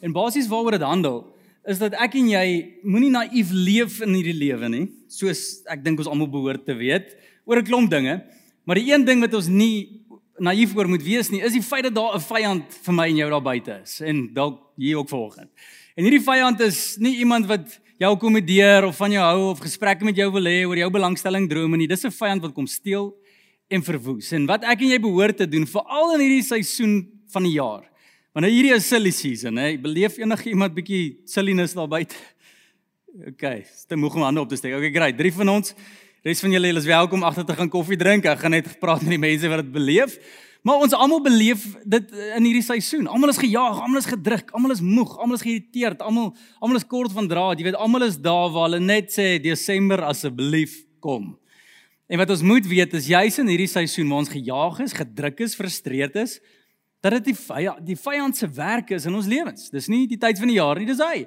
en basies waaroor dit handel is dat ek en jy moenie naïef leef in hierdie lewe nie, soos ek dink ons almal behoort te weet oor 'n klomp dinge. Maar die een ding wat ons nie naïef oor moet wees nie, is die feit dat daar 'n vyand vir my en jou daar buite is en dalk hier ook vanoggend. En hierdie vyand is nie iemand wat jou akkommodeer of van jou hou of gesprekke met jou wil hê oor jou belangstelling drome nie. Dis 'n vyand wat kom steel en verwoes. En wat ek en jy behoort te doen, veral in hierdie seisoen van die jaar. Want nou hierdie is silly season, hè. Beleef enige iemand bietjie silliness daar buite? Okay, ste moeg om hande op te steek. Okay, great. Drie van ons. Res van julle is welkom agter te gaan koffie drink. Ek gaan net praat met die mense wat dit beleef. Maar ons almal beleef dit in hierdie seisoen. Almal is gejaag, almal is gedruk, almal is moeg, almal is geïrriteerd, almal almal is kort van draad. Jy weet, almal is daar waar hulle net sê Desember asseblief kom. En wat ons moet weet is juis in hierdie seisoen waar ons gejaag is, gedruk is, frustreerd is, dat dit die vyand die vyand se werk is in ons lewens. Dis nie die tyd van die jaar nie, dis hy.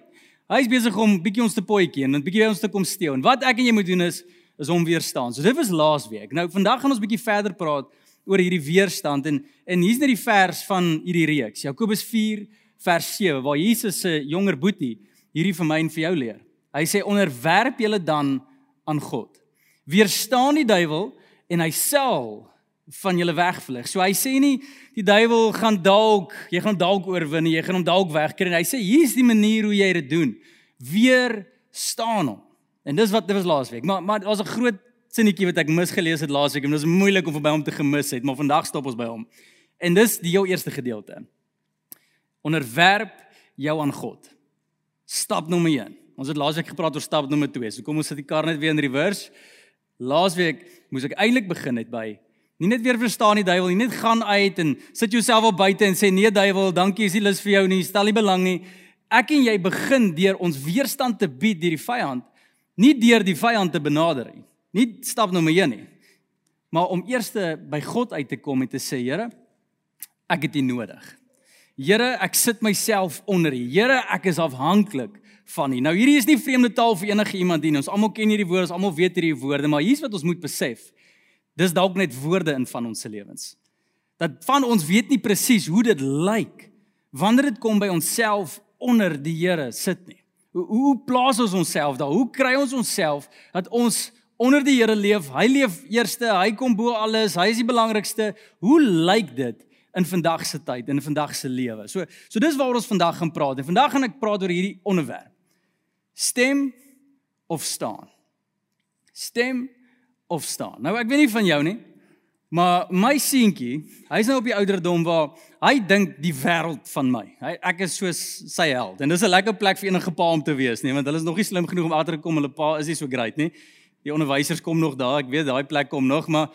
Hy is besig om bietjie ons te potjie en 'n bietjie by ons te kom steel. En wat ek en jy moet doen is is om weerstaan. So dit was laas week. Nou vandag gaan ons bietjie verder praat oor hierdie weerstand en en hier's net die vers van hierdie reeks. Jakobus 4 vers 7 waar Jesus se jonger boetie hierdie vir my en vir jou leer. Hy sê onderwerp julle dan aan God weerstaan die duiwel en hy sal van julle wegvlug. So hy sê nie die duiwel gaan dalk, jy gaan dalk oorwin, jy gaan hom dalk wegkry nie. Hy sê hier's die manier hoe jy dit doen. Weerstaan hom. En dis wat dit was laasweek. Maar maar daar's 'n groot sinnetjie wat ek misgelees het laasweek en dit is moeilik om verby hom te gemis het, maar vandag stop ons by hom. En dis die jou eerste gedeelte. Onderwerp jou aan God. Stap nommer 1. Ons het laasweek gepraat oor stap nommer 2. So kom ons sit die kar net weer in reverse. Laasweek moes ek eintlik begin het by nie net weer verstaan die duiwel nie, net gaan uit en sit jouself op buite en sê nee duiwel, dankie, is nie lus vir jou nie, stel nie belang nie. Ek en jy begin deur ons weerstand te bied deur die vyand, nie deur die vyand te benader nie. Nie stap nommer 1 nie. Maar om eers by God uit te kom en te sê, Here, ek het U nodig. Here, ek sit myself onder U. Here, ek is afhanklik van U. Nou hierdie is nie vreemde taal vir enige iemand nie. Ons almal ken hierdie woorde, ons almal weet hierdie woorde, maar hier's wat ons moet besef. Dis dalk net woorde in van ons se lewens. Dat van ons weet nie presies hoe dit lyk wanneer dit kom by onsself onder die Here sit nie. Hoe hoe plaas ons onsself daar? Hoe kry ons onsself dat ons onder die Here leef? Hy leef eerste, hy kom bo alles, hy is die belangrikste. Hoe lyk dit? in vandag se tyd in vandag se lewe. So so dis waaroor ons vandag gaan praat. En vandag gaan ek praat oor hierdie onderwerp. Stem of staan. Stem of staan. Nou ek weet nie van jou nie, maar my seentjie, hy's nou op die ouderdom waar hy dink die wêreld van my. Hy ek is soos sy held. En dis 'n lekker plek vir enige pa om te wees, nee, want hulle is nog nie slim genoeg om agter te kom hulle pa is nie so great nie. Die onderwysers kom nog daar, ek weet daai plek kom nog, maar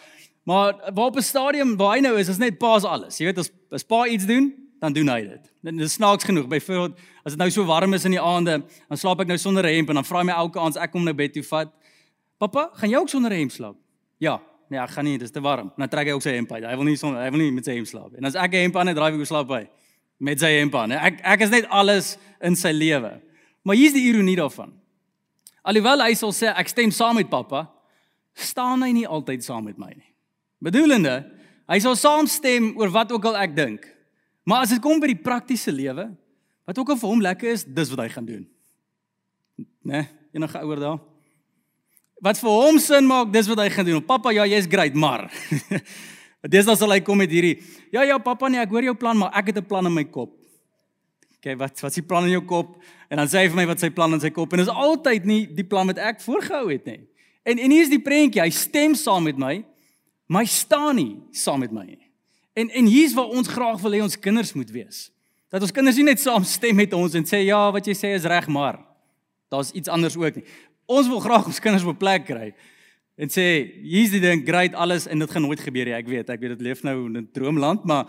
maar waar op 'n stadium waar hy nou is, is net pa's alles. Jy weet as as pa iets doen, dan doen hy dit. Dit is snaaks genoeg. Byvoorbeeld, as dit nou so warm is in die aande, dan slaap ek nou sonder 'n hemp en dan vra hy my elke aand as ek kom nou bed toe vat. Pappa, gaan jy ook sonder 'n hemp slaap? Ja. Nee, ek gaan nie, dis te warm. Dan trek hy ook sy hemp uit. Hy wil nie sonder hy wil nie met sy hemp slaap nie. En as ek 'n hemp aan het, draai ek ook slaap by met sy hemp aan. Ek ek is net alles in sy lewe. Maar hier's die ironie daarvan. Alhoewel hy sal sê ek stem saam met pappa, staan hy nie altyd saam met my nie. Bedoelende, hy sal saamstem oor wat ook al ek dink. Maar as dit kom by die praktiese lewe, wat ook al vir hom lekker is, dis wat hy gaan doen. Né? Nee, enige ouer daar? Wat vir hom sin maak, dis wat hy gaan doen. Pappa, ja, jy's great, maar dis dan sal hy kom met hierdie. Ja, ja, pappa, nee, ek hoor jou plan, maar ek het 'n plan in my kop. OK, wat wat is die plan in jou kop? En dan sê hy vir my wat sy plan in sy kop en dis altyd nie die plan wat ek voorgehou het nie. En en hier is die prentjie, hy stem saam met my, maar hy staan nie saam met my nie. En en hier's waar ons graag wil hê ons kinders moet wees. Dat ons kinders nie net saam stem met ons en sê ja, wat jy sê is reg, maar daar's iets anders ook nie. Ons wil graag ons kinders op plek kry en sê hier's die ding, great alles en dit gaan nooit gebeur nie. Ek weet, ek weet dit leef nou in 'n droomland, maar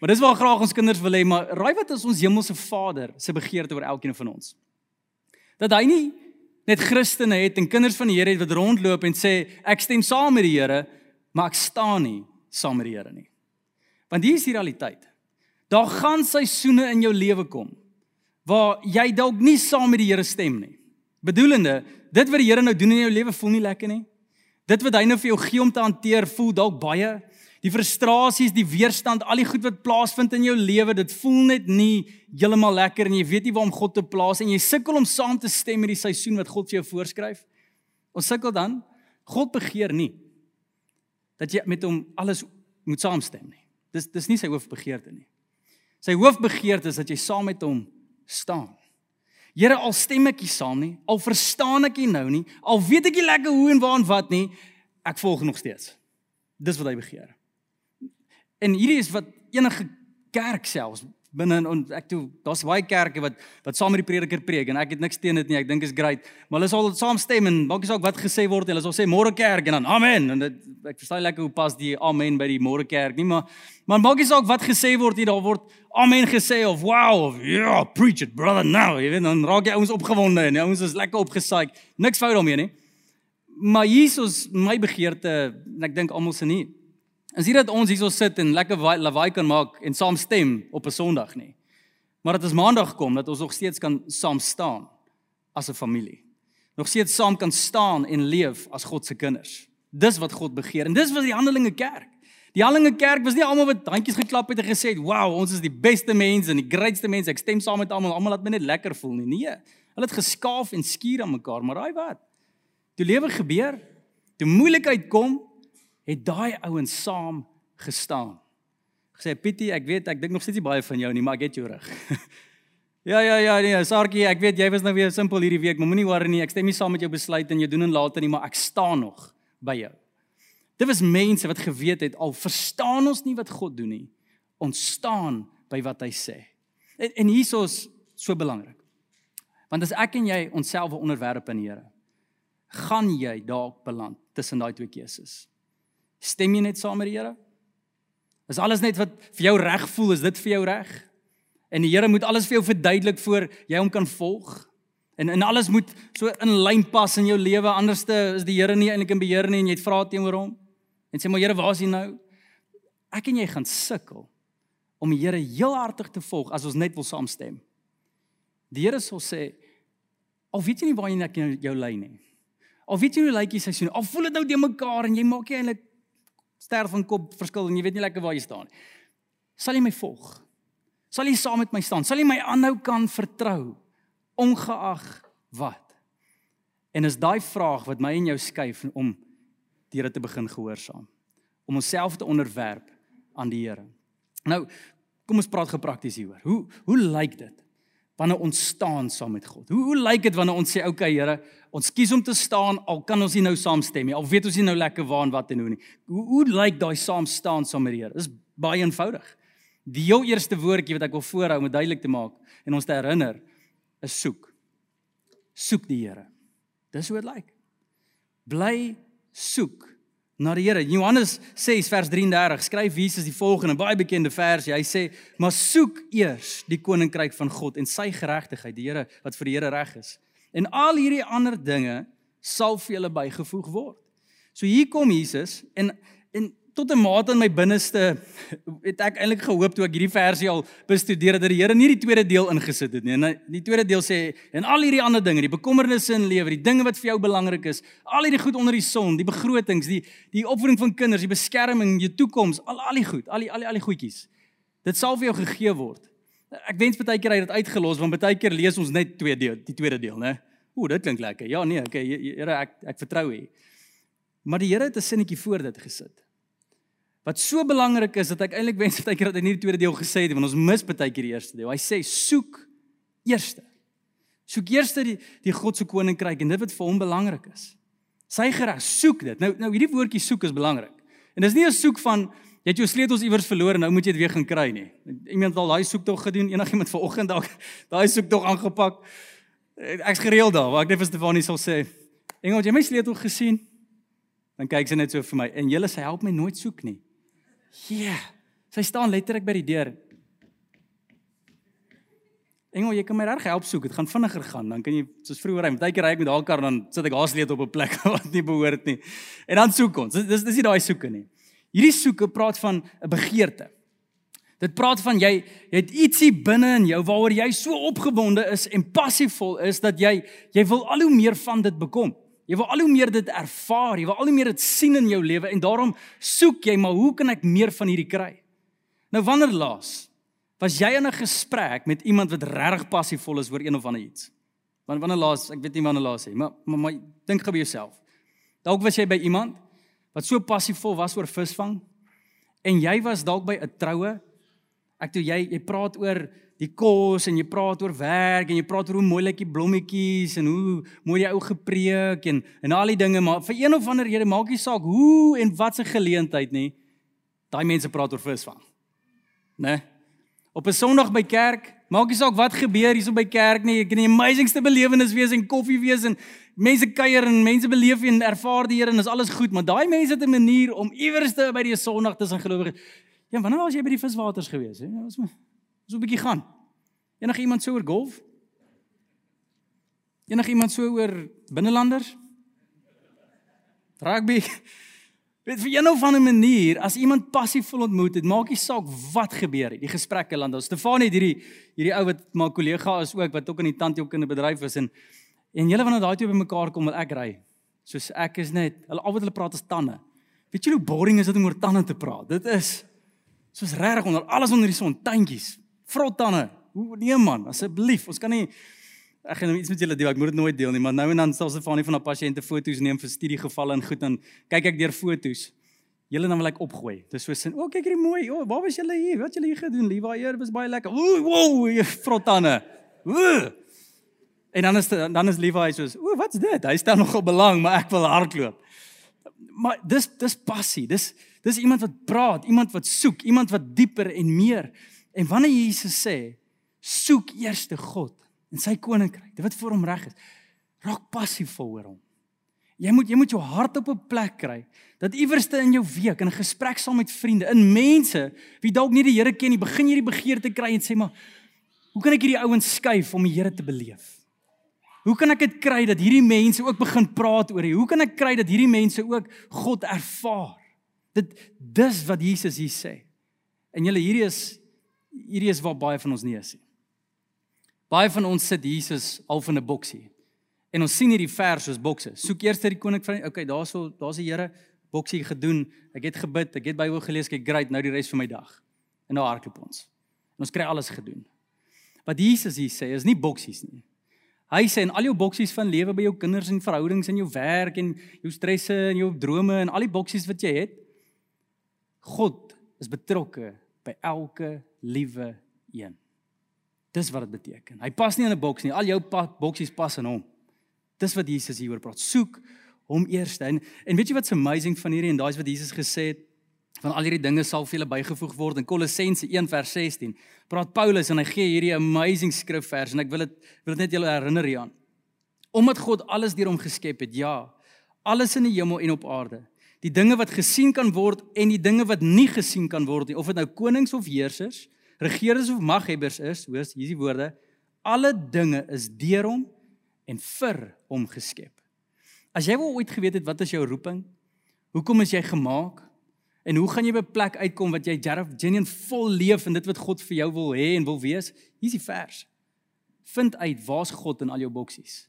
Maar dis waar graag ons kinders wil hê, maar raai wat is ons hemelse Vader se begeerte oor elkeen van ons? Dat hy nie net Christene het en kinders van die Here het wat rondloop en sê ek stem saam met die Here, maar ek staan nie saam met die Here nie. Want hier is die realiteit. Daar gaan seisoene in jou lewe kom waar jy dalk nie saam met die Here stem nie. Bedoelende, dit wat die Here nou doen in jou lewe voel nie lekker nie. Dit wat hy nou vir jou gee om te hanteer, voel dalk baie die frustrasies, die weerstand, al die goed wat plaasvind in jou lewe, dit voel net nie heeltemal lekker en jy weet nie waar om God te plaas en jy sukkel om saam te stem met die seisoen wat God vir jou voorskryf. Ons sukkel dan. God begeer nie dat jy met hom alles moet saamstem nie. Dis dis nie sy hoofbegeerte nie. Sy hoofbegeerte is dat jy saam met hom staan. Here, al stem ek nie saam nie, al verstaan ek nie nou nie, al weet ek nie lekker hoe en waar en wat nie, ek volg nog steeds. Dis wat hy begeer. En hierdie is wat enige kerk selfs binne en ek toe daar's baie kerke wat wat saam met die prediker preek en ek het niks teen dit nie. Ek dink is great. Maar hulle sal saamstem en maak nie saak wat gesê word nie. Hulle sal sê môre kerk en dan amen. En dit ek verstaan lekker hoe pas die amen by die môre kerk nie, maar maar maak nie saak wat gesê word nie. Daar word amen gesê of wow of yeah, preach it brother now. Jy weet dan raak jy ouens opgewonde en ouens is lekker opgesaai. Niks fout daarmee nie. Maar Jesus my begeerte en ek dink almal se nie Is nie dat ons hierso sit en lekker lawaai kan maak en saam stem op 'n Sondag nie. Maar dat ons Maandag kom dat ons nog steeds kan saam staan as 'n familie. Nog steeds saam kan staan en leef as God se kinders. Dis wat God begeer en dis wat die Handelinge Kerk. Die Handelinge Kerk was nie almal wat handjies geklap het en gesê het, "Wow, ons is die beste mense en die grootste mense. Ek stem saam met almal. Almal laat my net lekker voel nie." Nee. Hulle het geskaaf en skuur aan mekaar, maar raai wat? Toe lewe gebeur, toe moeilikheid kom, het daai ouens saam gestaan. Gesê Pietie, ek weet ek dink nog steeds nie baie van jou nie, maar ek het jou reg. ja ja ja nee, Sarkie, ek weet jy was nou weer simpel hierdie week, maar moenie worry nie, ek stem nie saam met jou besluit en jy doen en later nie, maar ek staan nog by jou. Dit was mense wat geweet het al verstaan ons nie wat God doen nie. Ons staan by wat hy sê. En, en hiersoos so belangrik. Want as ek en jy onsself onderwerp aan die Here, gaan jy dalk beland tussen daai twee keuses. Stem jy net saam met die Here? Is alles net wat vir jou reg voel, is dit vir jou reg? En die Here moet alles vir jou verduidelik voor jy hom kan volg. En en alles moet so in lyn pas in jou lewe, anderste is die Here nie eintlik in beheer nie en jy het vra teenoor hom. En sê maar Here, waar is hy nou? Ek en jy gaan sukkel om die Here heel hartig te volg as ons net wil saamstem. Die Here sal sê al weet jy nie waar jy net jou, lyn nie. Al weet jy hoe lyk die seisoen? Al voel dit nou de mekaar en jy maak nie eintlik sterf van kop verskil en jy weet nie lekker waar jy staan nie. Sal jy my volg? Sal jy saam met my staan? Sal jy my aanhou kan vertrou ongeag wat? En is daai vraag wat my en jou skuif om die Here te begin gehoorsaam. Om onsself te onderwerp aan die Here. Nou, kom ons praat geprakties hieroor. Hoe hoe lyk dit? Wanneer ons staan saam met God. Hoe hoe lyk dit wanneer ons sê okay Here, ons kies om te staan al kan ons nie nou saamstem nie. Al weet ons nie nou lekker waar en wat en hoe nie. Hoe hoe lyk daai saam staan saam met die Here? Dis baie eenvoudig. Die heel eerste woordjie wat ek wil voorhou om duidelik te maak en ons te herinner is soek. Soek die Here. Dis hoe dit lyk. Bly soek na die Here. Johannes 6 vers 33 skryf Jesus die volgende baie bekende vers. Hy sê: "Maar soek eers die koninkryk van God en sy geregtigheid, die Here wat vir die Here reg is. En al hierdie ander dinge sal vir julle bygevoeg word." So hier kom Jesus en en tot 'n mate in my binneste het ek eintlik gehoop toe ek hierdie versie al bestudeer dat die Here nie die tweede deel ingesit het nie. En die tweede deel sê en al hierdie ander dinge, die bekommernisse in lewe, die dinge wat vir jou belangrik is, al hierdie goed onder die son, die begrotings, die die opvoeding van kinders, die beskerming, jou toekoms, al al die goed, al die al die al die goedjies. Dit sal vir jou gegee word. Ek wens baie keer hy het dit uitgelos want baie keer lees ons net twee deel, die tweede deel, né? Ooh, dit klink lekker. Ja, nee, okay, Here, ek ek vertrou U. Maar die Here het 'n sinnetjie voor dit gesit wat so belangrik is dat ek eintlik wens dat ek dit in hierdie tweede deel gesê het want ons mis baie keer die eerste deel. Hy sê soek eerste. Soek eerste die die God se koninkryk en dit wat vir hom belangrik is. Sy gereg, soek dit. Nou nou hierdie woordjie soek is belangrik. En dis nie 'n soek van jy het jou sleutels iewers verloor en nou moet jy dit weer gaan kry nie. Iemand het al daai soektog gedoen, enigiemand vanoggend dalk daai soektog aangepak. Ek's gereeld daar, waar ek net vir Stefanie sal sê, "Engel, jy my sleutel gesien?" Dan kyk sy net so vir my en julle sê help my nooit soek nie. Ja. Yeah. Sy staan letterlik by die deur. Engel, jy kan my reg help soek. Dit gaan vinniger gaan. Dan kan jy soos vroeër ry, baie keer ry ek met haar kar dan sit ek haasleet op 'n plek wat nie behoort nie. En dan soek ons. Dis dis nie daai soeke nie. Hierdie soeke praat van 'n begeerte. Dit praat van jy jy het ietsie binne in jou waaroor jy so opgewonde is en passievol is dat jy jy wil al hoe meer van dit bekom. Jy wil al hoe meer dit ervaar, jy wil al hoe meer dit sien in jou lewe en daarom soek jy maar hoe kan ek meer van hierdie kry? Nou wanneer laas Was jy in 'n gesprek met iemand wat regtig passievol is oor een of ander iets? Want wanneer laas, ek weet nie wanneer laas nie, maar maar, maar dink gou by jouself. Dalk was jy by iemand wat so passievol was oor visvang en jy was dalk by 'n troue. Ek toe jy jy praat oor die kos en jy praat oor werk en jy praat oor hoe mooi lyk die blommetjies en hoe mooi jy ou gepreek en en al die dinge maar vir een of ander rede maak nie saak hoe en wat se geleentheid nie. Daai mense praat oor visvang. Né? Nee? op 'n Sondag by kerk, maak nie saak wat gebeur hierso by kerk nie, ek kan die amazingste belewenis wees en koffie wees en mense kuier en mense beleef en ervaar die Here en is alles goed, maar daai mense het 'n manier om iewerste by die Sondag tussen gelowiges. Ja, wanneer was jy by die viswaters gewees, hè? Ons moet so 'n bietjie gaan. Enige iemand so oor golf? Enige iemand so oor binnelanders? Rugby? Weet vir een of ander manier as iemand passievol ontmoet het, maak nie saak wat gebeur nie. Die gesprekke land. Stefanie het hierdie hierdie ou wat my kollega is ook wat ook in die tandheelkunde is en en julle wanneer daai twee bymekaar kom wil ek ry. Soos ek is net, hulle al wat hulle praat is tande. Weet jy hoe boring is dit om oor tande te praat? Dit is soos reg onder alles onder die son, tandjies, vrot tande. Hoe nee man, asseblief, ons kan nie Ek gaan nou iets met julle deel. Ek moet dit nooit deel nie, maar nou en dan sal Stefanie van 'n pasiënte foto's neem vir studiegevalle en goed en kyk ek deur foto's. Julle dan wil ek opgooi. Dis so sin. O, oh, kyk hierdie mooi. O, oh, waar was julle hier? Wat julle hier gedoen? Liewe Heer, was baie lekker. Ooh, wow, frottane. Ooh. En dan is dan is Levi soos, "O, wat's dit?" Hy stel nogal belang, maar ek wil hardloop. Maar dis dis passie. Dis dis iemand wat praat, iemand wat soek, iemand wat dieper en meer. En wanneer Jesus sê, "Soek eers te God," in sy koninkryk, dit wat vir hom reg is. Raak passievol oor hom. Jy moet jy moet jou hart op 'n plek kry dat iewerste in jou week in 'n gesprek saam met vriende, in mense wie dalk nie die Here ken nie, begin hierdie begeerte kry en sê maar hoe kan ek hierdie ouens skuif om die Here te beleef? Hoe kan ek dit kry dat hierdie mense ook begin praat oor hy? Hoe kan ek kry dat hierdie mense ook God ervaar? Dit dis wat Jesus hier sê. En julle hierdie is hierdie is waar baie van ons nie is nie. Baie van ons sit Jesus half in 'n boksie. En ons sien hierdie vers soos bokse. Soek eers die koning van okay, daarso daar's die Here boksie gedoen. Ek het gebid, ek het Bybel gelees, ek great nou die res van my dag. En nou hardloop ons. En ons kry alles gedoen. Wat Jesus hier sê is nie boksies nie. Hy sê in al jou boksies van lewe by jou kinders en verhoudings en jou werk en jou stresse en jou drome en al die boksies wat jy het, God is betrokke by elke liewe een. Dis wat dit beteken. Hy pas nie in 'n boks nie. Al jou boksies pas in hom. Dis wat Jesus hieroor praat. Soek hom eers. En, en weet jy wat's amazing van hierdie en daai's wat Jesus gesê het van al hierdie dinge sal vir julle bygevoeg word in Kolossense 1 vers 16. Praat Paulus en hy gee hierdie amazing skrifvers en ek wil dit wil dit net julle herinner hieraan. Omdat God alles deur hom geskep het. Ja. Alles in die hemel en op aarde. Die dinge wat gesien kan word en die dinge wat nie gesien kan word nie, of dit nou konings of heersers, regerings of maghebbers is, hoor hier die woorde, alle dinge is deur hom en vir hom geskep. As jy wel ooit geweet het wat is jou roeping? Hoekom is jy gemaak? En hoe gaan jy by 'n plek uitkom wat jy genuine vol leef en dit wat God vir jou wil hê en wil wees? Hier's die vers. Vind uit waar's God in al jou boksies.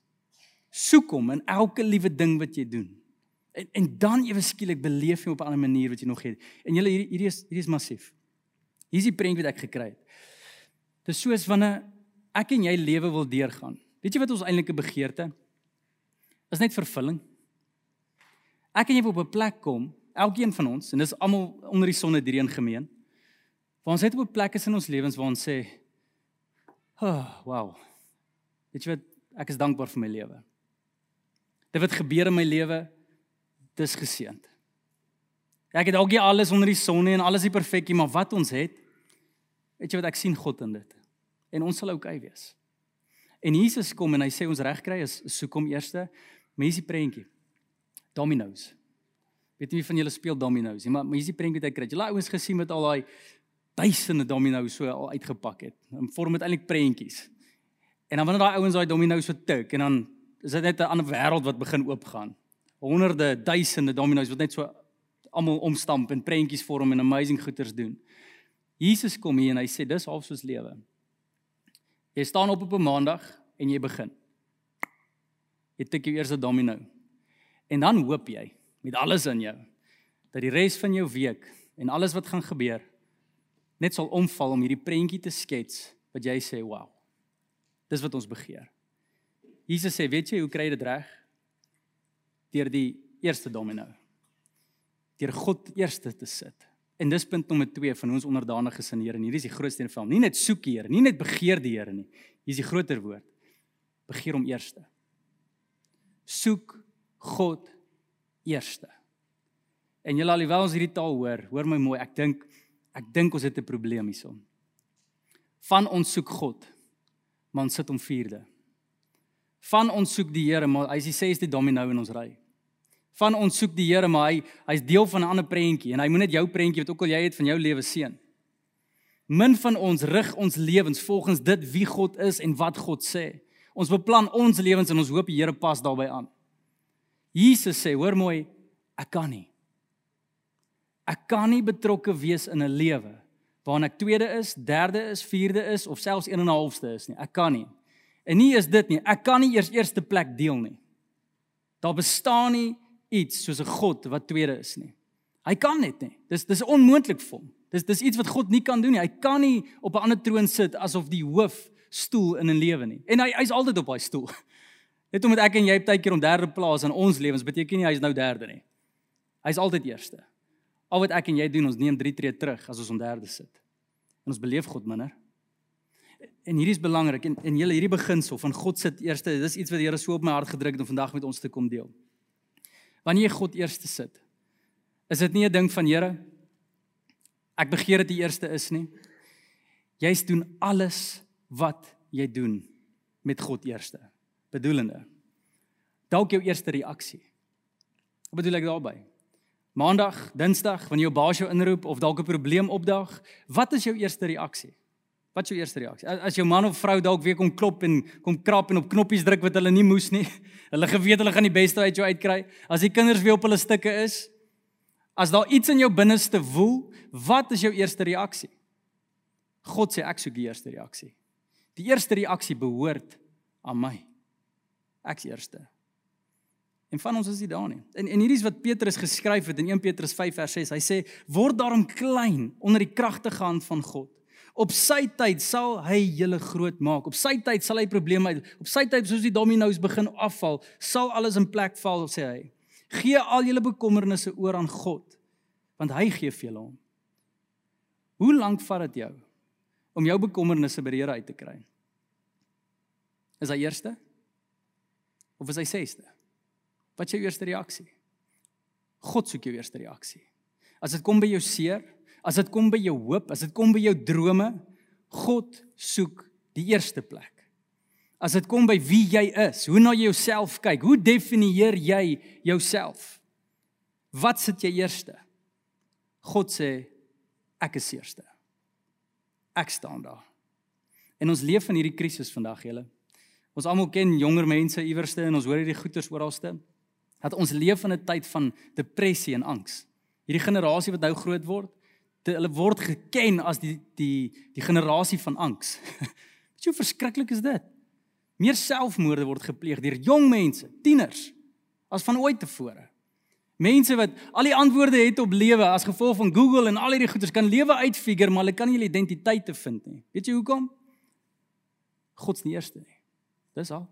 Soek hom in elke liewe ding wat jy doen. En en dan ewe skielik beleef jy op 'n ander manier wat jy nog het. En julle hierdie hierdie is hierdie is massief. Hier is die prentjie wat ek gekry het. Dit is soos wanneer ek en jy lewe wil deurgaan. Weet jy wat ons eintlike begeerte is net vervulling. Ek en jy wil op 'n plek kom, elkeen van ons en dis almal onder die son hierheen gemeen. Waar ons het op 'n plek is in ons lewens waar ons sê, "Oh, wow. Weet jy wat? Ek is dankbaar vir my lewe. Dit wat gebeur in my lewe, dis geseënd. Ek het dalk nie alles onder die son nie en alles is perfek nie, maar wat ons het, weet jy wat ek sien God in dit. En ons sal oukei wees. En Jesus kom en hy sê ons regkry is soek hom eerste. Mensie prentjie. Dominoes. Weet nie wie van julle speel dominoes nie, maar mensie prentjie wat hy kry. Laat ouens gesien met al daai duisende dominos so al uitgepak het. En vorm dit eintlik prentjies. En dan wanneer daai ouens daai dominos so tik en dan is dit net 'n ander wêreld wat begin oopgaan. Honderde, duisende dominos wat net so almal omstamp en prentjies vorm en amazing goeders doen. Jesus kom hier en hy sê dis half soos lewe. Jy staan op op 'n maandag en jy begin. Jy tik jou eerste domino. En dan hoop jy met alles in jou dat die res van jou week en alles wat gaan gebeur net sal omval om hierdie prentjie te skets wat jy sê, "Wow." Dis wat ons begeer. Jesus sê, "Weet jy hoe kry jy dit reg?" Deur die eerste domino. Deur God eerste te sit. En dis punt nommer 2 van ons onderdanige sin Here. Hierdie is die grootste een van hom. Nie net soek die Here, nie net begeer die Here nie. Hier is die groter woord. Begeer hom eerste. Soek God eerste. En julle alhoewel ons hierdie taal hoor, hoor my mooi, ek dink ek dink ons het 'n probleem hierson. Van ons soek God, maar ons sit hom vierde. Van ons soek die Here, maar hy is die sesde domino in ons ry. Van ons soek die Here, maar hy hy's deel van 'n ander prentjie en hy moet net jou prentjie wat ook al jy het van jou lewe seën. Min van ons rig ons lewens volgens dit wie God is en wat God sê. Ons beplan ons lewens en ons hoop die Here pas daarbey aan. Jesus sê, hoor mooi, ek kan nie. Ek kan nie betrokke wees in 'n lewe waarin ek tweede is, derde is, vierde is of selfs 1 en 'n halfste is nie. Ek kan nie. En nie is dit nie. Ek kan nie eers eerste plek deel nie. Daar bestaan nie iets soos 'n God wat tweede is nie. Hy kan net nie. Dis dis onmoontlik vir hom. Dis dis iets wat God nie kan doen nie. Hy kan nie op 'n ander troon sit asof die hoof stoel in 'n lewe nie. En hy hy's altyd op daai stoel. Net omdat ek en jy partykeer om derde plaas in ons lewens beteken nie hy's nou derde nie. Hy's altyd eerste. Al wat ek en jy doen, ons neem 3 tree terug as ons om derde sit. En ons beleef God minder. En hierdie is belangrik en en julle hierdie beginsel van God sit eerste, dis iets wat die Here so op my hart gedruk het om vandag met ons te kom deel. Wanneer jy God eerste sit, is dit nie 'n ding van Here ek begeer dit die eerste is nie. Jy's doen alles wat jy doen met God eerste. Bedoelende. Dalk jou eerste reaksie. Wat bedoel ek daarmee? Maandag, Dinsdag, wanneer jou baas jou inroep of dalk 'n probleem opdag, wat is jou eerste reaksie? Wat is jou eerste reaksie? As jou man of vrou dalk weer kom klop en kom krap en op knoppies druk wat hulle nie moes nie. Hulle geweet hulle gaan die beste uit jou uitkry. As die kinders weer op hulle stukke is, as daar iets in jou binneste woel, wat is jou eerste reaksie? God sê ek soek die eerste reaksie. Die eerste reaksie behoort aan my. Ek's eerste. En van ons is nie daar nie. En en hierdie is wat Petrus geskryf het in 1 Petrus 5 vers 6. Hy sê: "Word daarom klein onder die kragtige hand van God. Op sy tyd sal hy julle groot maak. Op sy tyd sal hy probleme uit. Op sy tyd soos die dominos begin afval, sal alles in plek val," sê hy. "Gee al julle bekommernisse oor aan God, want hy gee vir julle om." Hoe lank vat dit jou om jou bekommernisse by die Here uit te kry? Is hy eerste? Of is hy sesde? Wat is jou eerste reaksie? God soek jou eerste reaksie. As dit kom by jou seer, as dit kom by jou hoop, as dit kom by jou drome, God soek die eerste plek. As dit kom by wie jy is, hoe na jouself kyk, hoe definieer jy jouself? Wat sit jy eerste? God sê ek is eerste. Ek staan daar. En ons leef in hierdie krisis vandag, julle. Ons almal ken jonger mense iewerste en ons hoor hierdie goeters oralste. Dat ons leef in 'n tyd van depressie en angs. Hierdie generasie wat nou groot word, hulle word geken as die die die generasie van angs. Jy hoe verskriklik is dit? Meer selfmoorde word gepleeg deur jong mense, tieners, as van ooit tevore. Mense wat al die antwoorde het op lewe as gevolg van Google en al hierdie goeders kan lewe uitfigure, maar hulle kan nie hulle identiteit te vind nie. Weet jy hoekom? God se eerste nie. Dis al.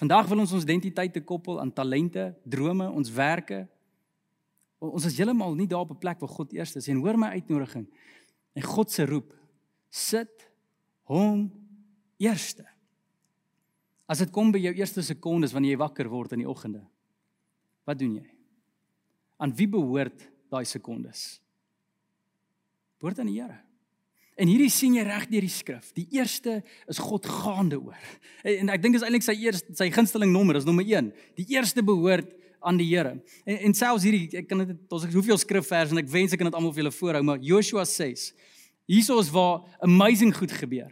Vandag wil ons ons identiteit te koppel aan talente, drome, ons werke. Ons is heeltemal nie daar op 'n plek waar God eers is en hoor my uitnodiging. En God se roep, sit hom eerste. As dit kom by jou eerste sekondes wanneer jy wakker word in die oggende. Wat doen jy? Aan wie behoort daai sekondes? Behoort aan die Here. En hierdie sien jy reg deur die skrif. Die eerste is God gaande oor. En ek dink is eintlik sy eerste sy gunsteling nommer, is nommer 1. Die eerste behoort aan die Here. En, en selfs hierdie ek kan dit ons het hoeveel skrifverse en ek wens ek kan dit almal vir julle voorhou, maar Joshua 6. Hierso is waar amazing goed gebeur.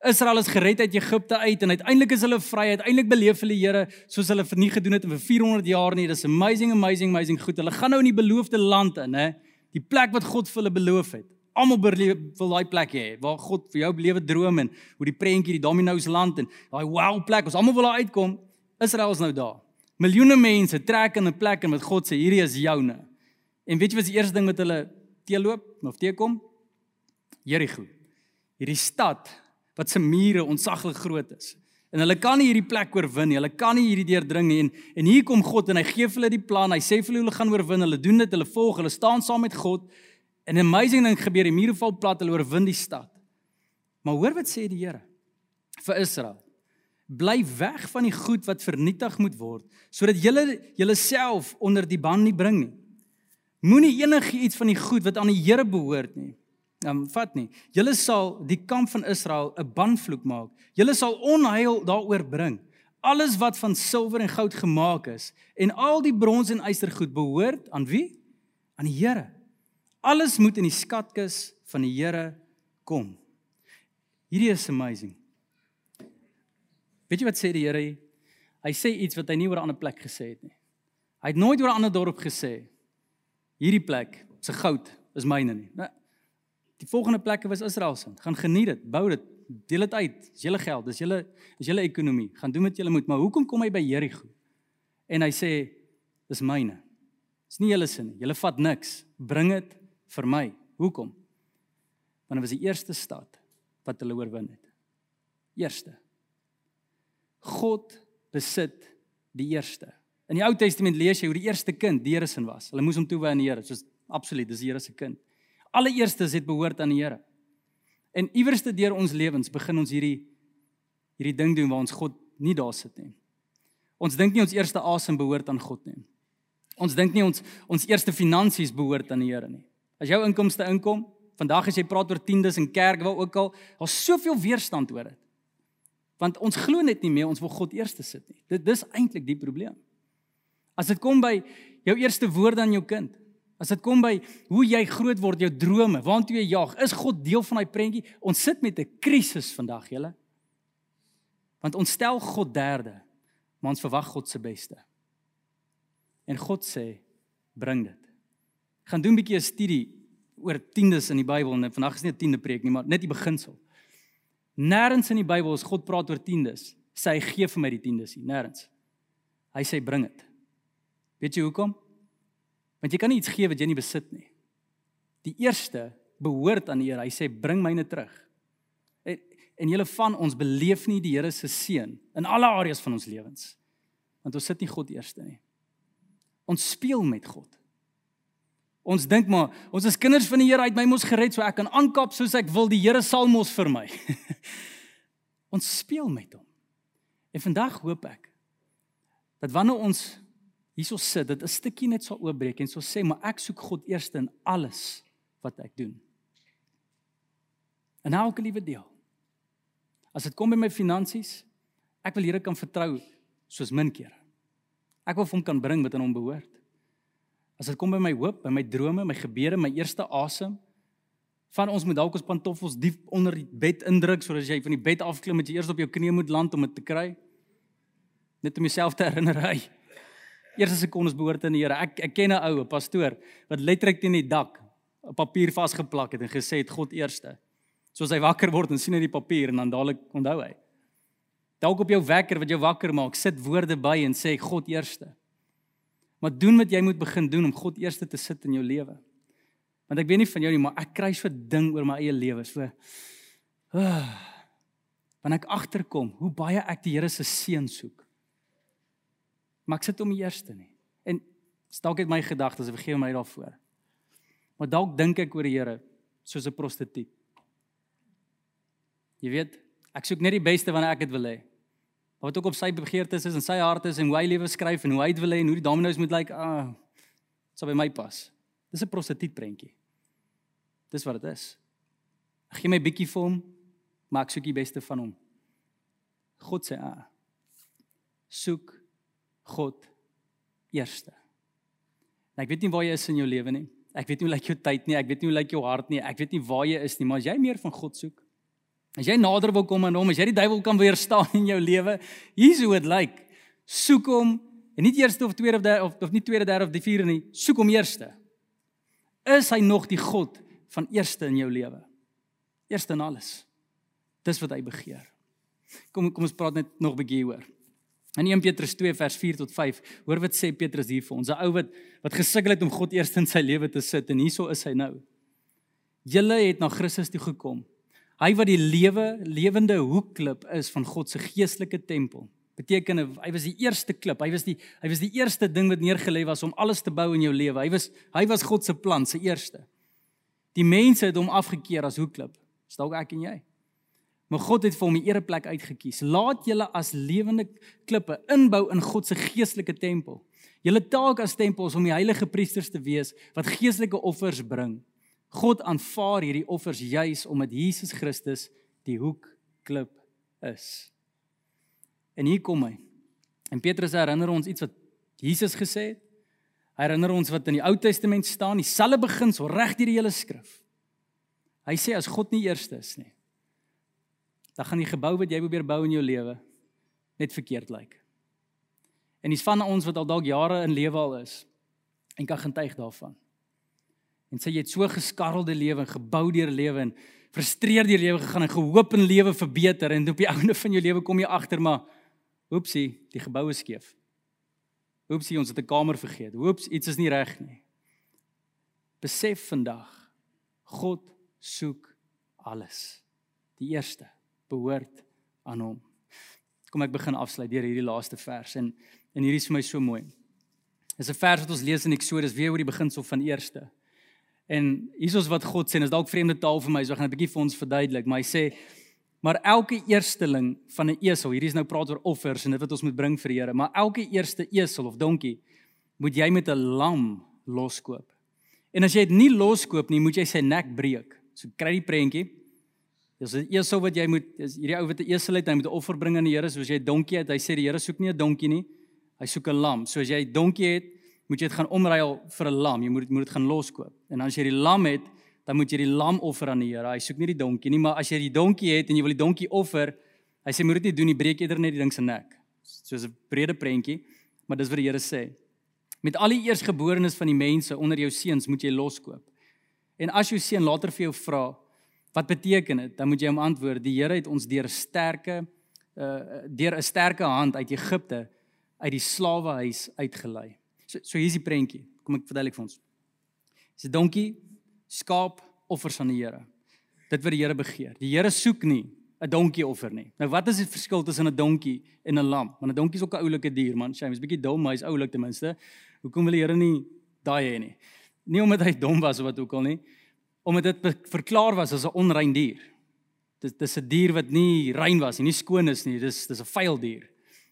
Israel is gered uit Egipte uit en uiteindelik is hulle vry. Uiteindelik beleef hulle die Here soos hulle vir nie gedoen het in vir 400 jaar nie. Dis amazing, amazing, amazing goed. Hulle gaan nou in die beloofde land in, hè. Die plek wat God vir hulle beloof het. Almal wil daai plek hê waar God vir jou belewe droom en hoe die prentjie die Domino's land en daai wow plek. Ons almal wil daar uitkom. Israel is nou daar. Miljoene mense trek in 'n plek en met God sê hierdie is joune. En weet jy wat die eerste ding wat hulle teeloop of teekom? Jerigo. Hierdie stad wat se mure ontsaglik groot is. En hulle kan nie hierdie plek oorwin nie. Hulle kan nie hierdie deurdring nie. En en hier kom God en hy gee vir hulle die plan. Hy sê vir hulle hulle gaan oorwin. Hulle doen dit. Hulle volg. Hulle staan saam met God. En 'n amazing ding gebeur. Die mure val plat. Hulle oorwin die stad. Maar hoor wat sê die Here vir Israel bly weg van die goed wat vernietig moet word sodat julle julleself onder die ban nie bring nie. Moenie enigiets van die goed wat aan die Here behoort nie. Um vat nie. Julle sal die kamp van Israel 'n banvloek maak. Julle sal onheil daaroor bring. Alles wat van silwer en goud gemaak is en al die brons en ystergoed behoort aan wie? Aan die Here. Alles moet in die skatkis van die Here kom. Hierdie is amazing. Weet jy wat sê die Here? Hy sê iets wat hy nie oor 'n ander plek gesê het nie. Hy het nooit oor 'n ander dorp gesê hierdie plek se goud is myne nie. Nou, die volgende plekke was Israel se. Gaan geniet dit, bou dit, deel dit uit. Dis julle geld, dis julle is julle ekonomie. Gaan doen wat julle moet, maar hoekom kom hy by Jerigo? En hy sê dis myne. Dis nie julle se nie. Julle vat niks. Bring dit vir my. Hoekom? Want dit was die eerste stad wat hulle oorwin het. Eerste. God besit die eerste. In die Ou Testament lees jy hoe die eerste kind die Here se was. Hulle moes hom toewy aan die Here, soos absoluut, dis die Here se kind. Alle eerstes het behoort aan die Here. En iewerste deur ons lewens begin ons hierdie hierdie ding doen waar ons God nie daar sit nie. Ons dink nie ons eerste asem behoort aan God nie. Ons dink nie ons ons eerste finansies behoort aan die Here nie. As jou inkomste inkom, vandag as jy praat oor tiendes in kerk, waar ook al, daar's soveel weerstand oor dit. Want ons glo net nie meer ons wil God eerste sit nie. Dit dis eintlik die probleem. As dit kom by jou eerste woorde aan jou kind, as dit kom by hoe jy groot word, jou drome, waartoe jy jag, is God deel van daai prentjie? Ons sit met 'n krisis vandag, julle. Want ons stel God derde, maar ons verwag God se beste. En God sê, bring dit. Gaan doen 'n bietjie 'n studie oor tiendes in die Bybel en vandag is nie 'n tiende preek nie, maar net die beginsel. Nêrens in die Bybel as God praat oor tiendes, sê hy gee vir my die tiendes nie, nêrens. Hy sê bring dit. Weet jy hoekom? Want jy kan nie iets gee wat jy nie besit nie. Die eerste behoort aan die Here. Hy sê bring myne terug. En, en julle van ons beleef nie die Here se seën in alle areas van ons lewens. Want ons sit nie God eerste nie. Ons speel met God. Ons dink maar, ons is kinders van die Here, hy het my mos gered so ek kan aankap soos ek wil, die Here sal mos vir my. ons speel met hom. En vandag hoop ek dat wanneer ons hierso sit, dit 'n stukkie net sal oopbreek en sal sê, maar ek soek God eerste in alles wat ek doen. En elke liewe deel. As dit kom by my finansies, ek wil Here kan vertrou soos min keer. Ek wil vir hom kan bring wat aan hom behoort. As dit kom by my hoop, by my drome, my gebede, my eerste asem, van ons moet dalk ons pantoffels diep onder die bed indruk sodat as jy van die bed afklim, moet jy eers op jou knieë moet land om dit te kry. Net om jouself te herinner, hy. Eerste sekondes behoort aan die Here. Ek ek ken 'n ou, 'n pastoor wat letterlik teen die dak 'n papier vasgeplak het en gesê het God eerste. Soos hy wakker word en sien hy die papier en dan dadelik onthou hy. Dalk op jou wekker wat jou wakker maak, sit woorde by en sê God eerste. Maar doen wat jy moet begin doen om God eerste te sit in jou lewe. Want ek weet nie van jou nie, maar ek kry so 'n ding oor my eie lewe, so uh, wanneer ek agterkom hoe baie ek die Here se seën soek. Maar ek sit hom eerste nie. En dalk het my gedagtes, vergeef my daarvoor. Maar dalk dink ek oor die Here soos 'n prostituut. Jy weet, ek soek net die beste wanneer ek dit wil hê wat ook op sy begeertes is en sy hart is en hoe hy lewe skryf en hoe hy dit wil hê en hoe die domino's moet lyk, like, ah, sal by my pas. Dis 'n prostituut prentjie. Dis wat dit is. Ek gee my bietjie vir hom, maar ek soek die beste van hom. God sê, ah, soek God eerste. En ek weet nie waar jy is in jou lewe nie. Ek weet nie hoe lyk jou tyd nie, ek weet nie hoe lyk jou hart nie, ek weet nie waar jy is nie, maar as jy meer van God soek, as jy nader wil kom aan hom, as jy die duiwel kan weerstaan in jou lewe, hier's hoe dit lyk. Soek hom en nie eerste of tweede of derde of, of nie tweede, derde of die vierde nie, soek hom eerste. Is hy nog die God van eerste in jou lewe? Eerste in alles. Dis wat hy begeer. Kom kom ons praat net nog 'n bietjie hoor. In 1 Petrus 2 vers 4 tot 5, hoor wat sê Petrus hier vir ons, 'n ou wat wat gesukkel het om God eers in sy lewe te sit en hieso is hy nou. Julle het na Christus toe gekom. Hy wat die lewe lewende hoekklip is van God se geestelike tempel. Beteken hy was die eerste klip. Hy was die hy was die eerste ding wat neergelê was om alles te bou in jou lewe. Hy was hy was God se plan, se eerste. Die mense het hom afgekeur as hoekklip. Dis dalk ek en jy. Maar God het vir hom 'n ereplek uitgekies. Laat julle as lewende klippe inbou in God se geestelike tempel. Julle taak as tempel is om die heilige priesters te wees wat geestelike offers bring. God aanvaar hierdie offers juis omdat Jesus Christus die hoekklip is. En hier kom hy. En Petrus herinner ons iets wat Jesus gesê het. Hy herinner ons wat in die Ou Testament staan, dieselfde beginsel reg deur die hele skrif. Hy sê as God nie eerste is nie, dan gaan die gebou wat jy probeer bou in jou lewe net verkeerd lyk. En dis van ons wat al dalk jare in lewe al is en kan getuig daarvan. En sê jy het so geskarrelde lewe en gebou deur lewe en frustreer deur lewe gegaan en gehoop in lewe verbeter en op die einde van jou lewe kom jy agter maar oepsie, die gebou is skeef. Oepsie, ons het 'n kamer vergeet. Oeps, iets is nie reg nie. Besef vandag God soek alles. Die eerste behoort aan hom. Kom ek begin afsluit deur hierdie laaste vers en en hierdie is vir my so mooi. Dis 'n vers wat ons lees in Eksodus weer oor die beginsel van eerste. En hiersoos wat God sê, is dalk vreemde taal vir my, so ek gaan 'n bietjie vir ons verduidelik, maar hy sê maar elke eersteling van 'n esel, hierdie is nou praat oor offers en dit wat ons moet bring vir die Here, maar elke eerste esel of donkie moet jy met 'n lam loskoop. En as jy dit nie loskoop nie, moet jy sy nek breek. So kry die prentjie. Dis die esel wat jy moet is hierdie ou wat 'n esel het, hy moet 'n offer bring aan die Here, soos jy 'n donkie het. Hy sê die Here soek nie 'n donkie nie. Hy soek 'n lam. So as jy 'n donkie het, moet jy dit gaan omruil vir 'n lam. Jy moet dit moet dit gaan loskoop. En as jy die lam het, dan moet jy die lam offer aan die Here. Hy soek nie die donkie nie, maar as jy die donkie het en jy wil die donkie offer, hy sê moet dit nie doen nie, breek eerder net die ding se nek. Soos 'n brede prentjie, maar dis wat die Here sê. Met al die eersgeborenes van die mense onder jou seuns moet jy loskoop. En as jou seun later vir jou vra, Wat beteken dit? Dan moet jy hom antwoord: Die Here het ons deur sterke uh deur 'n sterke hand uit Egipte uit die slawehuis uitgelei. So so hier's die prentjie. Kom ek verduidelik vir ons. Dis 'n donkie, skaap, offers aan die Here. Dit wat die Here begeer. Die Here soek nie 'n donkie offer nie. Nou wat is die verskil tussen 'n donkie en 'n lam? Want 'n donkie is ook 'n oulike dier, man. Sy is bietjie dom, maar hy's oulik ten minste. Hoekom wil die Here nie daai hê nie? Nie omdat hy dom was of wat ook al nie, omdat dit verklaar was as 'n onrein dier. Dit dis 'n dier wat nie rein was nie, nie skoon is nie. Dis dis 'n vuil dier.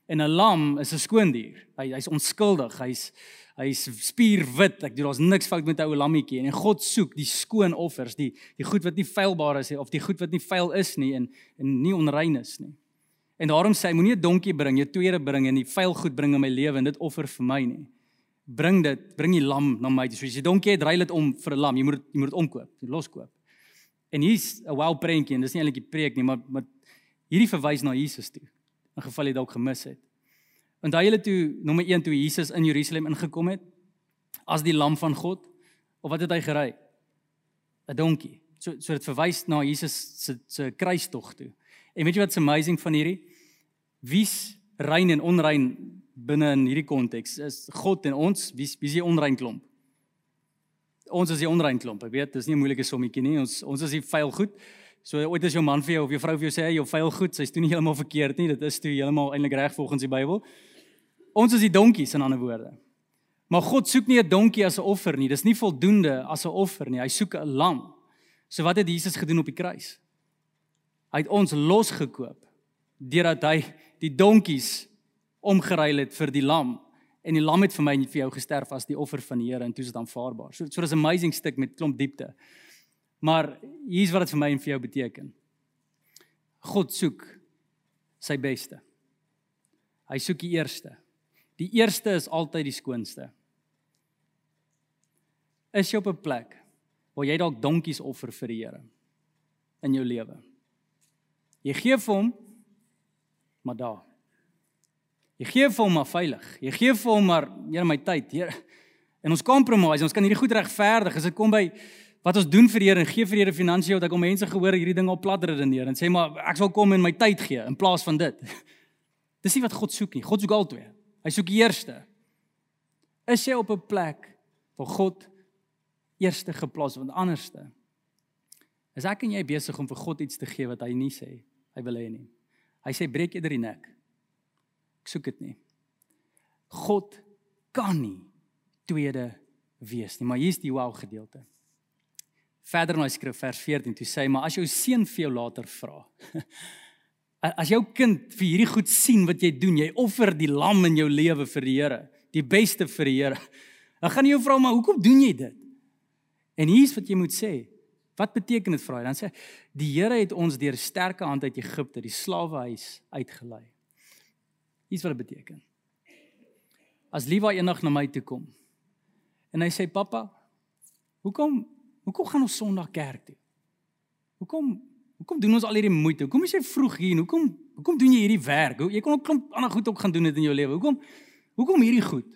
En 'n lam is 'n skoon dier. Hy hy's onskuldig. Hy's hy's spierwit. Ek doen daar's niks fout met 'n ou lammetjie en God soek die skoon offers, die die goed wat nie feilbaar is nie of die goed wat nie vuil is nie en en nie onrein is nie. En daarom sê hy moenie 'n donkie bring, jy tweede bring en die vuil goed bring in my lewe en dit offer vir my nie bring dit, bring die lam na my. So as jy donkie het, ry dit om vir 'n lam. Jy moet jy moet dit omkoop, jy loskoop. En hier's 'n wow prentjie en dis nie eintlik 'n preek nie, maar maar hierdie verwys na Jesus toe. In geval jy dalk gemis het. Want daai hele toe nommer 1 toe Jesus in Jerusalem ingekom het as die lam van God of wat het hy gery? 'n Donkie. So so dit verwys na Jesus se se kruistog toe. En weet jy wat's amazing van hierdie? Wie's rein en onrein binne in hierdie konteks is God en ons wie wie is die onrein klomp? Ons is die onrein klomp. Ek weet, dis nie 'n moeilike sommetjie nie. Ons ons is die vuil goed. So ooit as jou man vir jou of jou vrou vir jou sê jy vuil goed, sy's toe nie heeltemal verkeerd nie. Dit is toe heeltemal eintlik reg volgens die Bybel. Ons is die donkies in ander woorde. Maar God soek nie 'n donkie as 'n offer nie. Dis nie voldoende as 'n offer nie. Hy soek 'n lam. So wat het Jesus gedoen op die kruis? Hy het ons losgekoop deurdat hy die donkies omgeruil het vir die lam en die lam het vir my en vir jou gesterf as die offer van die Here en toe is dit aanvaarbaar. So so 'n amazing stuk met klomp diepte. Maar hier's wat dit vir my en vir jou beteken. God soek sy beste. Hy soek die eerste. Die eerste is altyd die skoonste. Is jy op 'n plek waar jy dalk donkies offer vir die Here in jou lewe? Jy gee vir hom maar daar. Jy gee vir hom maar veilig. Jy gee vir hom maar Here my tyd, Here. En ons compromise, ons kan hierdie goed regverdig as dit kom by wat ons doen vir die Here en gee vir die Here finansiëel dat ek om mense gehoor hierdie ding op plat redeneer en sê maar ek sal kom en my tyd gee in plaas van dit. Dis nie wat God soek nie. God soek albei. Hy soek die eerste. Is jy op 'n plek waar God eerste geplaas word anderste? Is ek en jy besig om vir God iets te gee wat hy nie sê hy wil hê nie? Hy sê breek eerder die nek. Ek soek dit nie. God kan nie tweede wees nie, maar hier's die wow gedeelte. Verder in hy skrif vers 14 toe sê hy maar as jou seun vir jou later vra As jou kind vir hierdie goed sien wat jy doen, jy offer die lam in jou lewe vir die Here, die beste vir die Here. Dan gaan jy jou vra maar hoekom doen jy dit? En hier's wat jy moet sê. Wat beteken dit vir hy? Dan sê die Here het ons deur sterke hand uit Egipte, die slawehuis uitgelei. Hier's wat dit beteken. As Liewa eendag na my toe kom en hy sê pappa, hoekom hoekom gaan ons Sondag kerk toe? Hoekom Hoekom doen ons al hierdie moeite? Hoekom is jy vroeg hier? Hoekom hoekom doen jy hierdie werk? Jy kon ook klomp ander goed ook gaan doen dit in jou lewe. Hoekom hoekom hierdie goed?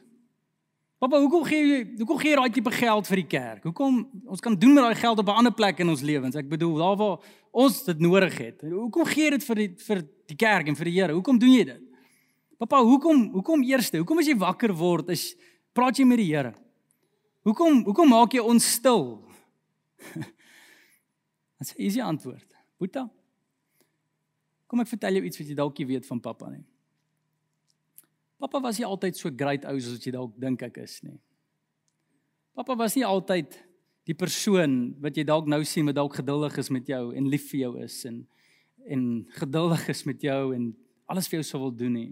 Pappa, hoekom gee jy hoekom gee jy daai tipe geld vir die kerk? Hoekom ons kan doen met daai geld op 'n ander plek in ons lewens? Ek bedoel, daar waar ons dit nodig het. Hoekom gee jy dit vir die vir die kerk en vir die Here? Hoekom doen jy dit? Pappa, hoekom hoekom eerste? Hoekom as jy wakker word, is praat jy met die Here? Hoekom hoekom maak jy ons stil? Dit is 'n easy antwoord. Boeta. Kom ek vertel jou iets wat jy dalk nie weet van pappa nie. Pappa was nie altyd so great ou soos jy dalk dink ek is nie. Pappa was nie altyd die persoon wat jy dalk nou sien wat dalk geduldig is met jou en lief vir jou is en en geduldig is met jou en alles vir jou sou wil doen nie.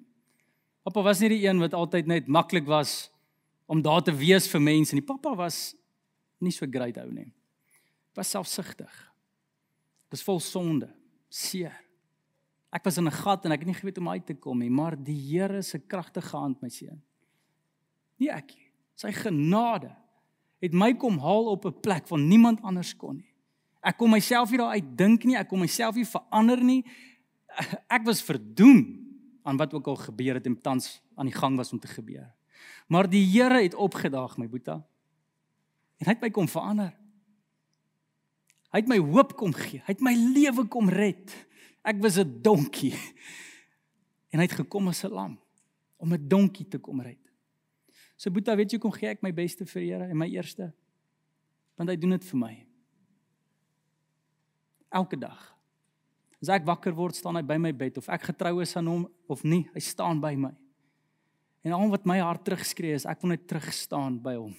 Pappa was nie die een wat altyd net maklik was om daar te wees vir mense nie. Pappa was nie so great ou nie. Was selfsugtig. Dis vol sonde, seer. Ek was in 'n gat en ek het nie geweet hoe om uit te kom nie, maar die Here se kragtige hand my seun. Nie ek nie. Sy genade het my kom haal op 'n plek waar niemand anders kon nie. Ek kom myself nie daar uit dink nie, ek kom myself nie verander nie. Ek was verdoem aan wat ook al gebeur het en tans aan die gang was om te gebeur. Maar die Here het opgedaag my boetie. En hy het my kom verander. Hy het my hoop kom gee. Hy het my lewe kom red. Ek was 'n donkie. En hy het gekom as 'n lam om 'n donkie te kom red. So Boeta, weet jy kom gee ek my beste vir Here en my eerste. Want hy doen dit vir my. Elke dag. As ek wakker word, staan hy by my bed of ek getrou is aan hom of nie, hy staan by my. En al wat my hart terugskree is ek wil net terug staan by hom.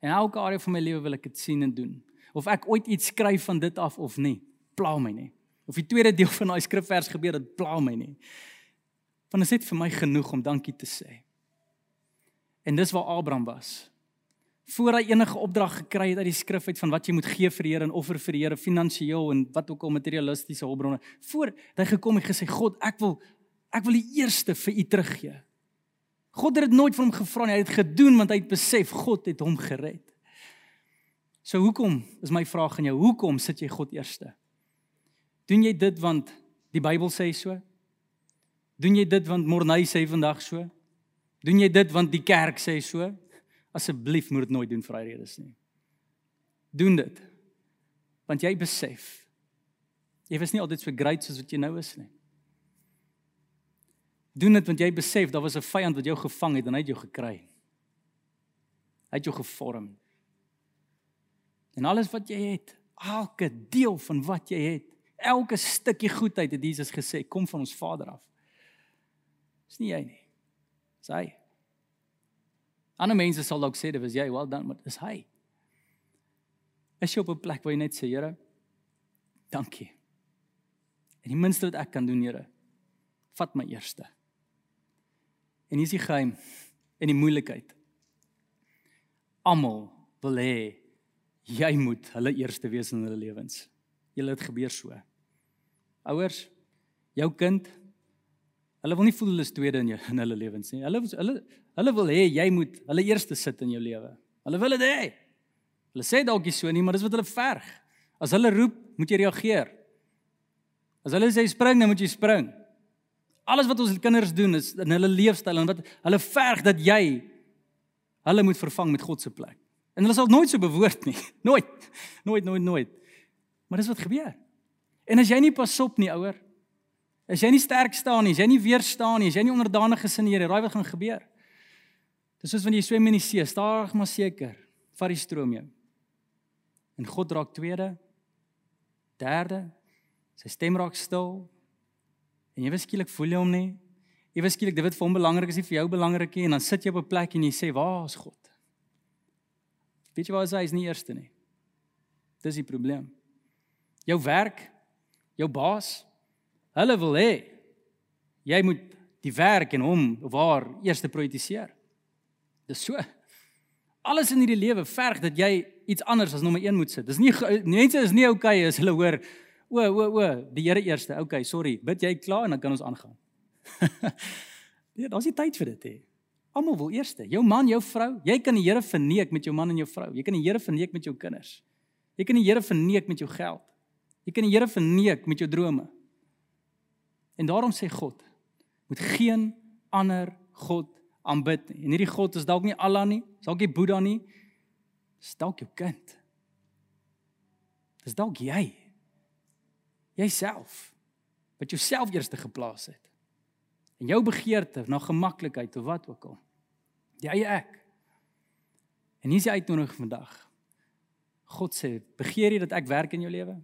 En elke area van my lewe wil ek dit sien en doen of ek ooit iets skryf van dit af of nie, pla my nie. Of die tweede deel van daai skrifvers gebeur, dit pla my nie. Want dit is net vir my genoeg om dankie te sê. En dis waar Abraham was. Voor hy enige opdrag gekry het uit die skrif uit van wat jy moet gee vir die Here en offer vir die Here finansiëel en wat ook al materialistiese hulpbronne, voor hy gekom het gesê God, ek wil ek wil die eerste vir u teruggee. God het dit nooit van hom gevra nie, hy het dit gedoen want hy het besef God het hom gered. So hoekom is my vraag aan jou, hoekom sit jy God eerste? Doen jy dit want die Bybel sê so? Doen jy dit want Morney sê vandag so? Doen jy dit want die kerk sê so? Asseblief moet dit nooit doen vir daai redes nie. Doen dit. Want jy besef jy was nie altyd so great soos wat jy nou is nie. Doen dit want jy besef daar was 'n vyand wat jou gevang het en hy het jou gekry. Hy het jou gevorm. En alles wat jy het, elke deel van wat jy het, elke stukkie goedheid het Jesus gesê, kom van ons Vader af. Dis nie jy nie. Dis hy. Ander mense sal dalk sê dit was jy, well done, maar dis hy. Is jy op 'n plek waar jy net sê, Here, dankie. En die minste wat ek kan doen, Here, vat my eerste. En hier is die geheim en die moeilikheid. Almal wil hê jy moet hulle eerste wees in hulle lewens. Julle het gebeur so. Ouers, jou kind Hulle wil nie voel hulle is tweede in jou in hulle lewens nie. Hulle hulle hulle wil hê jy moet hulle eerste sit in jou lewe. Hulle wil dit hê. Hulle sê dalk nie so nie, maar dis wat hulle verg. As hulle roep, moet jy reageer. As hulle sê spring, dan moet jy spring. Alles wat ons kinders doen is in hulle leefstyl en wat hulle verg dat jy hulle moet vervang met God se plek. En hulle sal nooit so bewoord nie. Nooit. Nooit, nooit, nooit. Maar dis wat gebeur. En as jy nie pas op nie, ouer, as jy nie sterk staan nie, as jy nie weerstaan nie, as jy nie onderdanig is aan die Here, raai wat gaan gebeur? Dis soos wanneer jy swem in die see, stadig maar seker, vat die stroom jou. En God raak tweede, derde, sy stem raak stil. En jy skielik voel jy hom nie. Jy skielik dit wat vir hom belangrik is, nie vir jou belangrik nie en dan sit jy op 'n plek en jy sê, "Waar is God?" Weet jy waar hy is nie eerste nie. Dis die probleem. Jou werk, jou baas, hulle wil hê jy moet die werk en hom of haar eers prioritiseer. Dis so. Alles in hierdie lewe verg dat jy iets anders as nommer 1 moet sit. Dis nie mense is nie okay as hulle hoor o o o die Here eerste. Okay, sorry. Bid jy klaar en dan kan ons aangaan. nee, daar's nie tyd vir dit hè. Almal wil eerste. Jou man, jou vrou. Jy kan die Here verneek met jou man en jou vrou. Jy kan die Here verneek met jou kinders. Jy kan die Here verneek met jou geld. Jy kan die Here verneek met jou drome. En daarom sê God, moet geen ander god aanbid nie. En hierdie god is dalk nie Allah nie, is dalk nie Boeddha nie, is dalk jou kind. Dis dalk jy. Jouself wat jouself eerste geplaas het. En jou begeerte na gemaklikheid of wat ook al. Die eie ek. En hier is die uitnodiging vandag. God sê, begeer jy dat ek werk in jou lewe?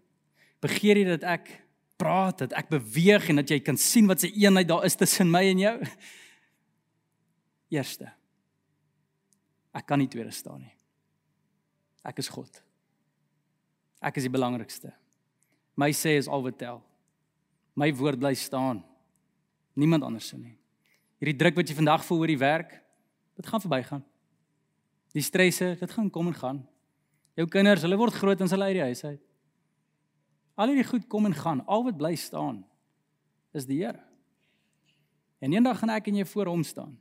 Begeer jy dat ek praat, dat ek beweeg en dat jy kan sien wat se eenheid daar is tussen my en jou? Eerste. Ek kan nie tweede staan nie. Ek is God. Ek is die belangrikste. My sê is al wat tel. My woord bly staan. Niemand anders se nie. Hierdie druk wat jy vandag voel oor die werk, dit gaan verbygaan. Die stresse, dit gaan kom en gaan. Jou kinders, hulle word groot en hulle uit die huis uit. Al hierdie goed kom en gaan. Al wat bly staan is die Here. En eendag gaan ek en jy voor hom staan.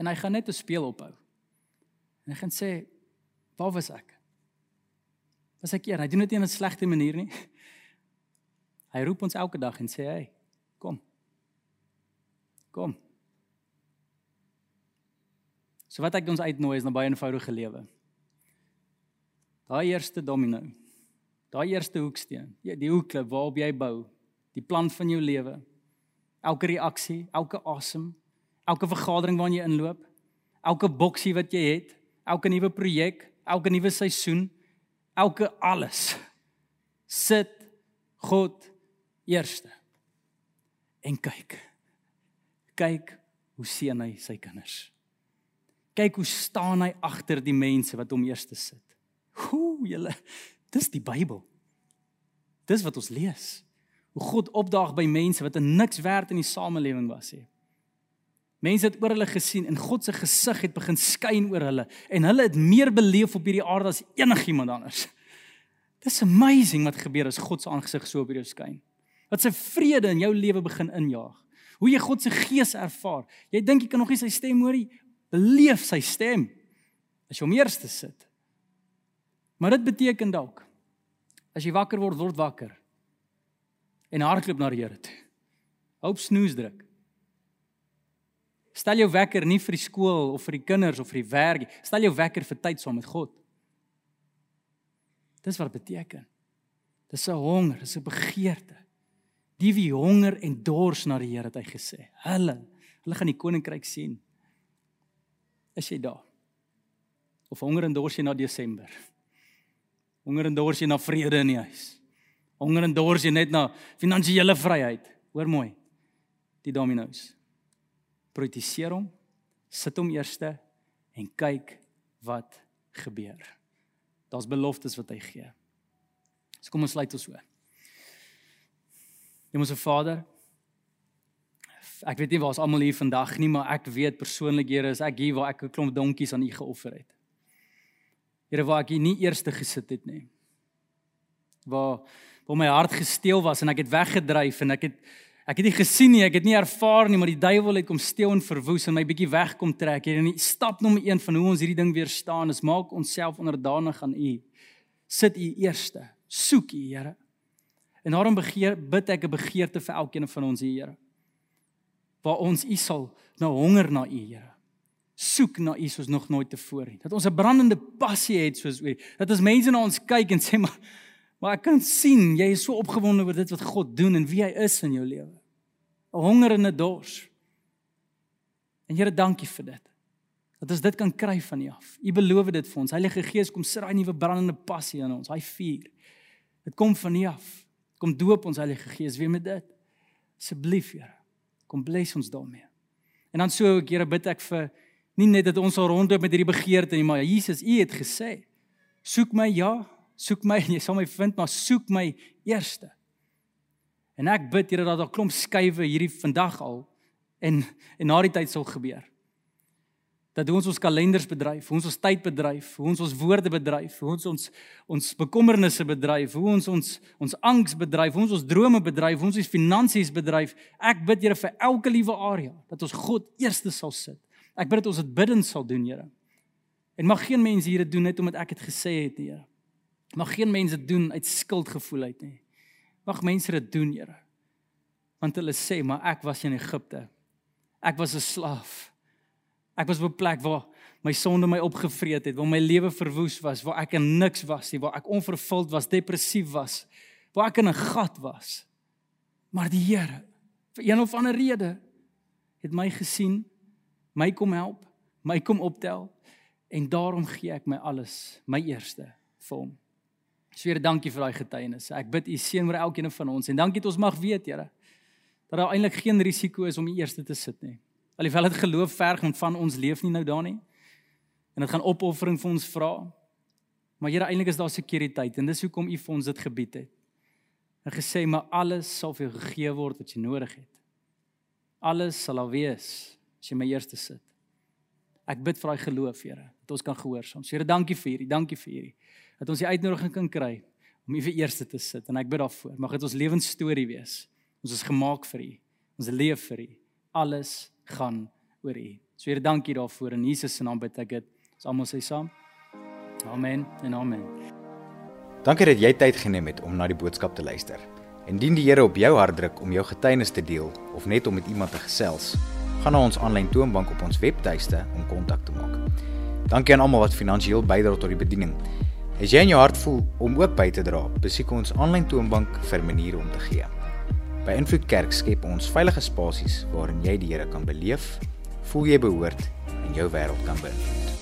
En hy gaan net 'n speel ophou. En hy gaan sê, Waar was ek? Was ek hier? Hy doen dit nie in 'n slegte manier nie. Hy roep ons elke dag en sê, "Hey, kom. Kom." So wat ek ons uitnooi is na baie eenvoudige lewe. Daai eerste domino. Daai eerste hoeksteen. Ja, die hoekklip waarop jy bou. Die plan van jou lewe. Elke reaksie, elke asem, elke vergadering waarin jy inloop, elke boksie wat jy het, elke nuwe projek, elke nuwe seisoen, elke alles sit God eerste. En kyk. Kyk hoe sien hy sy kinders. Kyk hoe staan hy agter die mense wat hom eerste sit. Hoe julle dis die Bybel. Dis wat ons lees. Hoe God opdaag by mense wat 'n niks werd in die samelewing was nie. Mense het oor hulle gesien en God se gesig het begin skyn oor hulle en hulle het meer beleef op hierdie aarde as enigiemand anders. Dis amazing wat gebeur as God se aangesig so op jou skyn. Wat sy vrede in jou lewe begin injaag. Hoe jy God se gees ervaar. Jy dink jy kan nog nie sy stem hoor nie. Beleef sy stem as jy hom eerste sit. Maar dit beteken dalk as jy wakker word, word wakker en hardloop na die Here toe. Hoop snoes druk. Stel jou wekker nie vir die skool of vir die kinders of vir die werk nie. Stel jou wekker vir tyd saam met God. Dis wat dit beteken. Dis 'n honger, dis 'n begeerte. Die wie honger en dors na die Here het hy gesê. Hulle, hulle gaan die koninkryk sien. Is jy daar? Of honger en dors jy na Desember? Honger en dors jy na vrede in die huis? Honger en dors jy net na finansiële vryheid? Hoor mooi. Die dominos prioritiseer hom, sit hom eerste en kyk wat gebeur. Daar's beloftes wat hy gee. So kom ons sluit ons so. Hemelse Vader, ek weet nie waar ons almal hier vandag nie, maar ek weet persoonlik Here, is ek hier waar ek 'n klomp donkies aan U geoffer het. Here, waar ek hier nie eerste gesit het nie. Waar waar my hart gesteel was en ek het weggedryf en ek het Ek het nie gesien nie, ek het nie ervaar nie, maar die duiwel het kom steel en verwoes en my bietjie wegkom trek. Hier in stap nommer 1 van hoe ons hierdie ding weerstaan is maak onsself onderdanig aan U. Sit U eerste. Soek U, Here. En daarom begeer bid ek 'n begeerte vir elkeen van ons, Here. Waar ons U sal nou honger na U, Here. Soek na U soos nog nooit tevore. Dat ons 'n brandende passie het soos U. Dat as mense na ons kyk en sê maar Maar ek kan sien jy is so opgewonde oor dit wat God doen en wie hy is in jou lewe. 'n Honger en 'n dors. En Here, dankie vir dit. Dat ons dit kan kry van U af. U beloof dit vir ons. Heilige Gees kom sit daai nuwe brandende passie in ons, hy vuur. Dit kom van U af. Kom doop ons Heilige Gees weer met dit. Asseblief, Here. Kom bless ons daarmee. En dan so, Here, bid ek vir nie net dat ons sal rondloop met hierdie begeerte nie, maar Jesus, U het gesê, soek my ja, soek my en jy sal my vind, maar soek my eerste. En ek bid Here dat daar klomp skuwe hierdie vandag al en en na die tyd sal gebeur. Dat ons ons kalenders bedryf, ons ons tyd bedryf, ons ons woorde bedryf, ons ons ons bekommernisse bedryf, ons ons ons angs bedryf, ons ons drome bedryf, ons ons finansies bedryf. Ek bid Here vir elke liewe area dat ons God eerste sal sit. Ek bid dat ons dit bidden sal doen, Here. En mag geen mens hier dit doen net omdat ek dit gesê het, Here. Mag geen mense dit doen uit skuldgevoel uit nie. Mag mense dit doen, Here. Want hulle sê, maar ek was in Egipte. Ek was 'n slaaf. Ek was op 'n plek waar my sonde my opgevreet het, waar my lewe verwoes was, waar ek in niks was nie, waar ek onvervuld was, depressief was, waar ek in 'n gat was. Maar die Here, vir een of ander rede, het my gesien, my kom help, my kom optel en daarom gee ek my alles, my eerste vir hom. Sweer dankie vir daai getuienis. Ek bid U seën oor elkeen van ons en dankie dat ons mag weet, Here, dat daar eintlik geen risiko is om U eerste te sit nie. Alhoewel dit geloof verg en van ons leef nie nou daar nie. En dit gaan opoffering vir ons vra. Maar Here, eintlik is daar sekuriteit en dis hoekom U vir ons dit gebied het. En gesê, maar alles sal vir jou gegee word wat jy nodig het. Alles sal al wees as jy my eerste sit. Ek bid vir daai geloof, Here, dat ons kan gehoorsaam. So Here, dankie vir hierdie, dankie vir hierdie dat ons die uitnodiging kan kry om U vir eerste te sit en ek bid daarvoor. Mag dit ons lewensstorie wees. Ons is gemaak vir U. Ons leef vir U. Alles gaan oor U. So Here, dankie daarvoor in Jesus se naam bid ek dit. Ons almal sê saam. Amen en amen. Dankie dat jy tyd geneem het om na die boodskap te luister. Indien die Here op jou hart druk om jou getuienis te deel of net om met iemand te gesels, gaan na ons aanlyn toonbank op ons webtuiste om kontak te maak. Dankie aan almal wat finansiëel bydra tot die bediening. As jy in jou hart voel om ook by te dra, besoek ons aanlyn toonbank vir maniere om te gee. By Invloed Kerk skep ons veilige spasies waarin jy die Here kan beleef, voel jy behoort en jou wêreld kan beïnvloed.